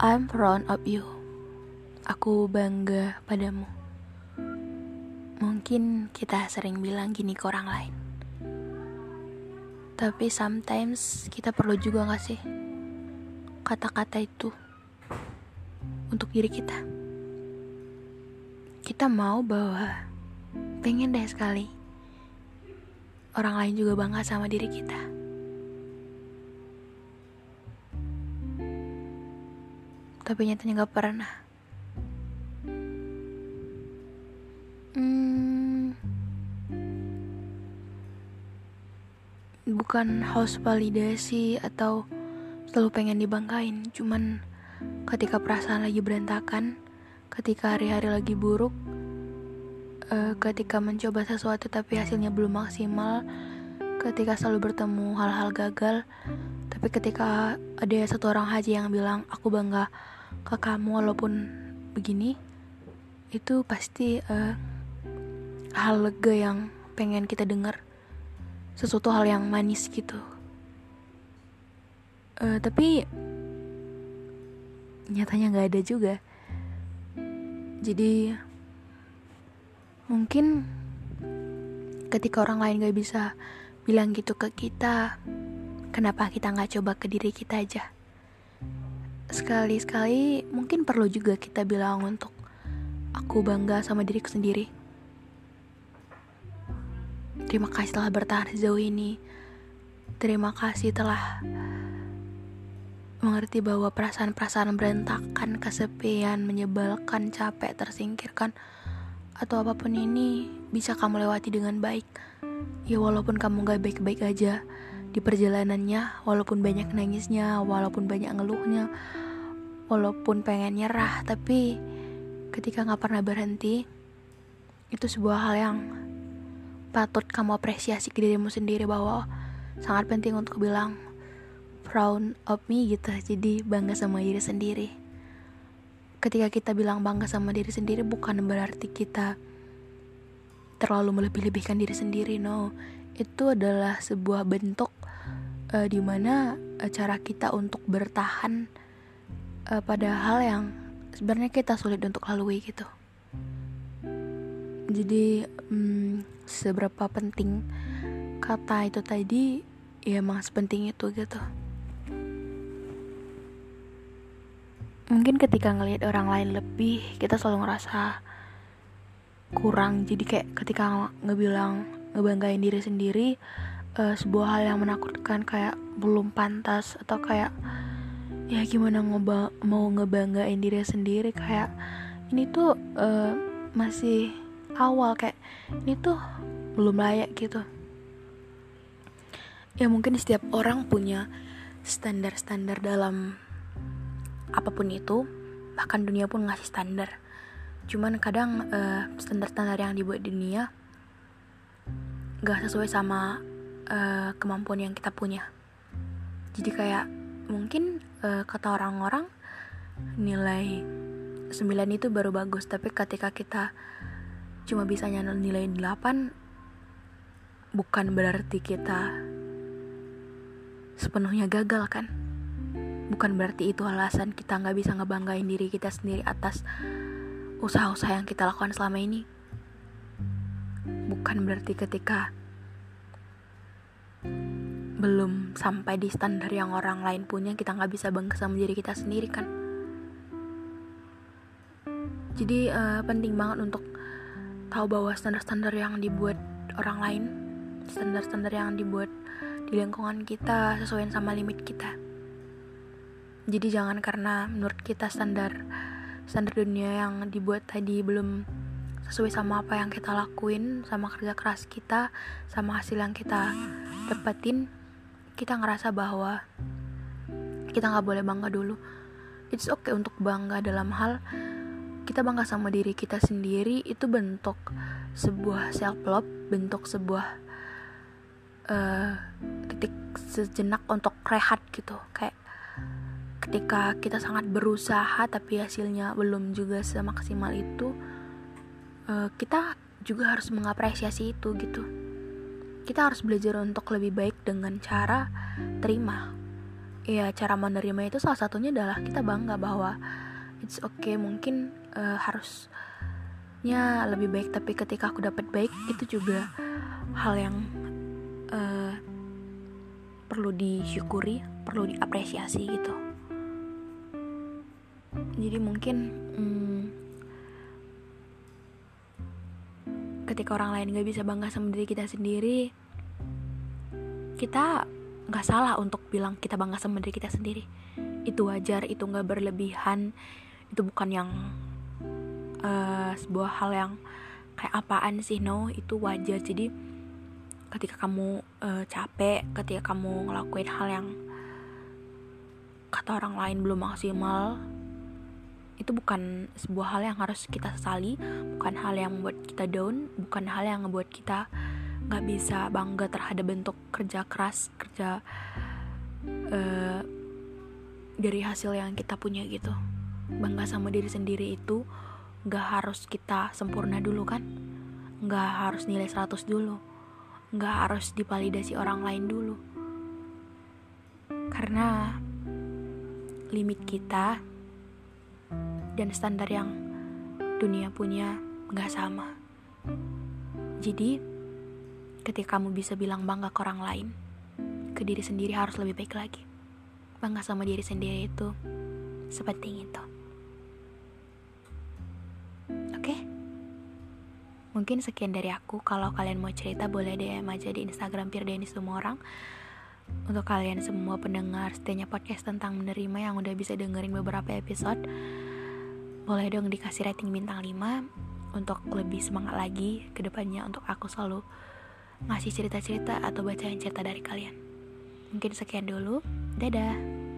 I'm proud of you. Aku bangga padamu. Mungkin kita sering bilang gini ke orang lain. Tapi sometimes kita perlu juga gak sih kata-kata itu untuk diri kita. Kita mau bahwa pengen deh sekali orang lain juga bangga sama diri kita. Tapi nyatanya gak pernah. Hmm, bukan haus validasi atau selalu pengen dibanggain, cuman ketika perasaan lagi berantakan, ketika hari-hari lagi buruk, uh, ketika mencoba sesuatu tapi hasilnya belum maksimal, ketika selalu bertemu hal-hal gagal, tapi ketika ada satu orang haji yang bilang aku bangga ke kamu walaupun begini itu pasti uh, hal lega yang pengen kita dengar. Sesuatu hal yang manis gitu. Uh, tapi nyatanya nggak ada juga. Jadi mungkin ketika orang lain gak bisa bilang gitu ke kita kenapa kita nggak coba ke diri kita aja sekali-sekali mungkin perlu juga kita bilang untuk aku bangga sama diriku sendiri. Terima kasih telah bertahan sejauh ini. Terima kasih telah mengerti bahwa perasaan-perasaan berantakan, kesepian, menyebalkan, capek, tersingkirkan, atau apa pun ini bisa kamu lewati dengan baik. Ya walaupun kamu gak baik-baik aja, di perjalanannya walaupun banyak nangisnya walaupun banyak ngeluhnya walaupun pengen nyerah tapi ketika nggak pernah berhenti itu sebuah hal yang patut kamu apresiasi ke dirimu sendiri bahwa sangat penting untuk bilang proud of me gitu. Jadi bangga sama diri sendiri. Ketika kita bilang bangga sama diri sendiri bukan berarti kita terlalu melebih-lebihkan diri sendiri no. Itu adalah sebuah bentuk uh, di mana uh, cara kita untuk bertahan uh, pada hal yang sebenarnya kita sulit untuk lalui gitu. Jadi um, seberapa penting kata itu tadi ya emang sepenting itu gitu. Mungkin ketika ngelihat orang lain lebih kita selalu ngerasa kurang. Jadi kayak ketika ngebilang ngebanggain diri sendiri uh, sebuah hal yang menakutkan kayak belum pantas atau kayak ya gimana ngeba mau ngebanggain diri sendiri kayak ini tuh uh, masih awal kayak ini tuh belum layak gitu. Ya mungkin setiap orang punya standar-standar dalam apa pun itu bahkan dunia pun ngasih standar. Cuman kadang uh, standar-standar yang dibuat di dunia gak sesuai sama uh, kemampuan yang kita punya. Jadi kayak mungkin uh, kata orang-orang nilai 9 itu baru bagus. Tapi ketika kita cuma bisa nilai 8 bukan berarti kita sepenuhnya gagal kan? Bukan berarti itu alasan kita nggak bisa ngebanggain diri kita sendiri atas usaha-usaha yang kita lakukan selama ini. Bukan berarti ketika belum sampai di standar yang orang lain punya kita nggak bisa bangga sama diri kita sendiri kan? Jadi uh, penting banget untuk tahu bahwa standar-standar yang dibuat orang lain standar-standar yang dibuat di lingkungan kita sesuai sama limit kita. Jadi jangan karena menurut kita standar standar dunia yang dibuat tadi belum sesuai sama apa yang kita lakuin sama kerja keras kita sama hasil yang kita dapetin kita ngerasa bahwa kita nggak boleh bangga dulu. It's okay untuk bangga dalam hal kita bangga sama diri kita sendiri. Itu bentuk sebuah self love bentuk sebuah uh, titik sejenak untuk rehat gitu. Kayak ketika kita sangat berusaha tapi hasilnya belum juga semaksimal itu uh, kita juga harus mengapresiasi itu gitu. Kita harus belajar untuk lebih baik dengan cara terima. Ya cara menerima itu salah satunya adalah kita bangga bahwa it's okay mungkin uh, harusnya lebih baik. Tapi ketika aku dapat baik itu juga hal yang uh, perlu disyukuri perlu diapresiasi gitu. Jadi mungkin hmm, ketika orang lain gak bisa bangga sama diri kita sendiri kita nggak salah untuk bilang kita bangga sama diri kita sendiri. Itu wajar itu nggak berlebihan. Itu bukan yang uh, sebuah hal yang kayak apaan sih no. Itu wajar. Jadi ketika kamu uh, capek ketika kamu ngelakuin hal yang kata orang lain belum maksimal itu bukan sebuah hal yang harus kita sesali. Bukan hal yang membuat kita down. Bukan hal yang membuat kita nggak bisa bangga terhadap bentuk kerja keras kerja uh, dari hasil yang kita punya gitu. Bangga sama diri sendiri itu nggak harus kita sempurna dulu kan? Nggak harus nilai 100 dulu. Nggak harus dipalidasi orang lain dulu. Karena limit kita dan standar yang dunia punya nggak sama. Jadi Ketika kamu bisa bilang bangga ke orang lain, ke diri sendiri harus lebih baik lagi. Bangga sama diri sendiri itu sepenting itu. Oke? Mungkin sekian dari aku. Kalau kalian mau cerita boleh DM aja di Instagram Pirdeni semua orang. Untuk kalian semua pendengar setianya podcast tentang menerima yang udah bisa dengerin beberapa episode, boleh dong dikasih rating bintang 5 untuk lebih semangat lagi ke depannya untuk aku selalu ngasih cerita-cerita atau bacain cerita dari kalian. Mungkin sekian dulu. Dadah.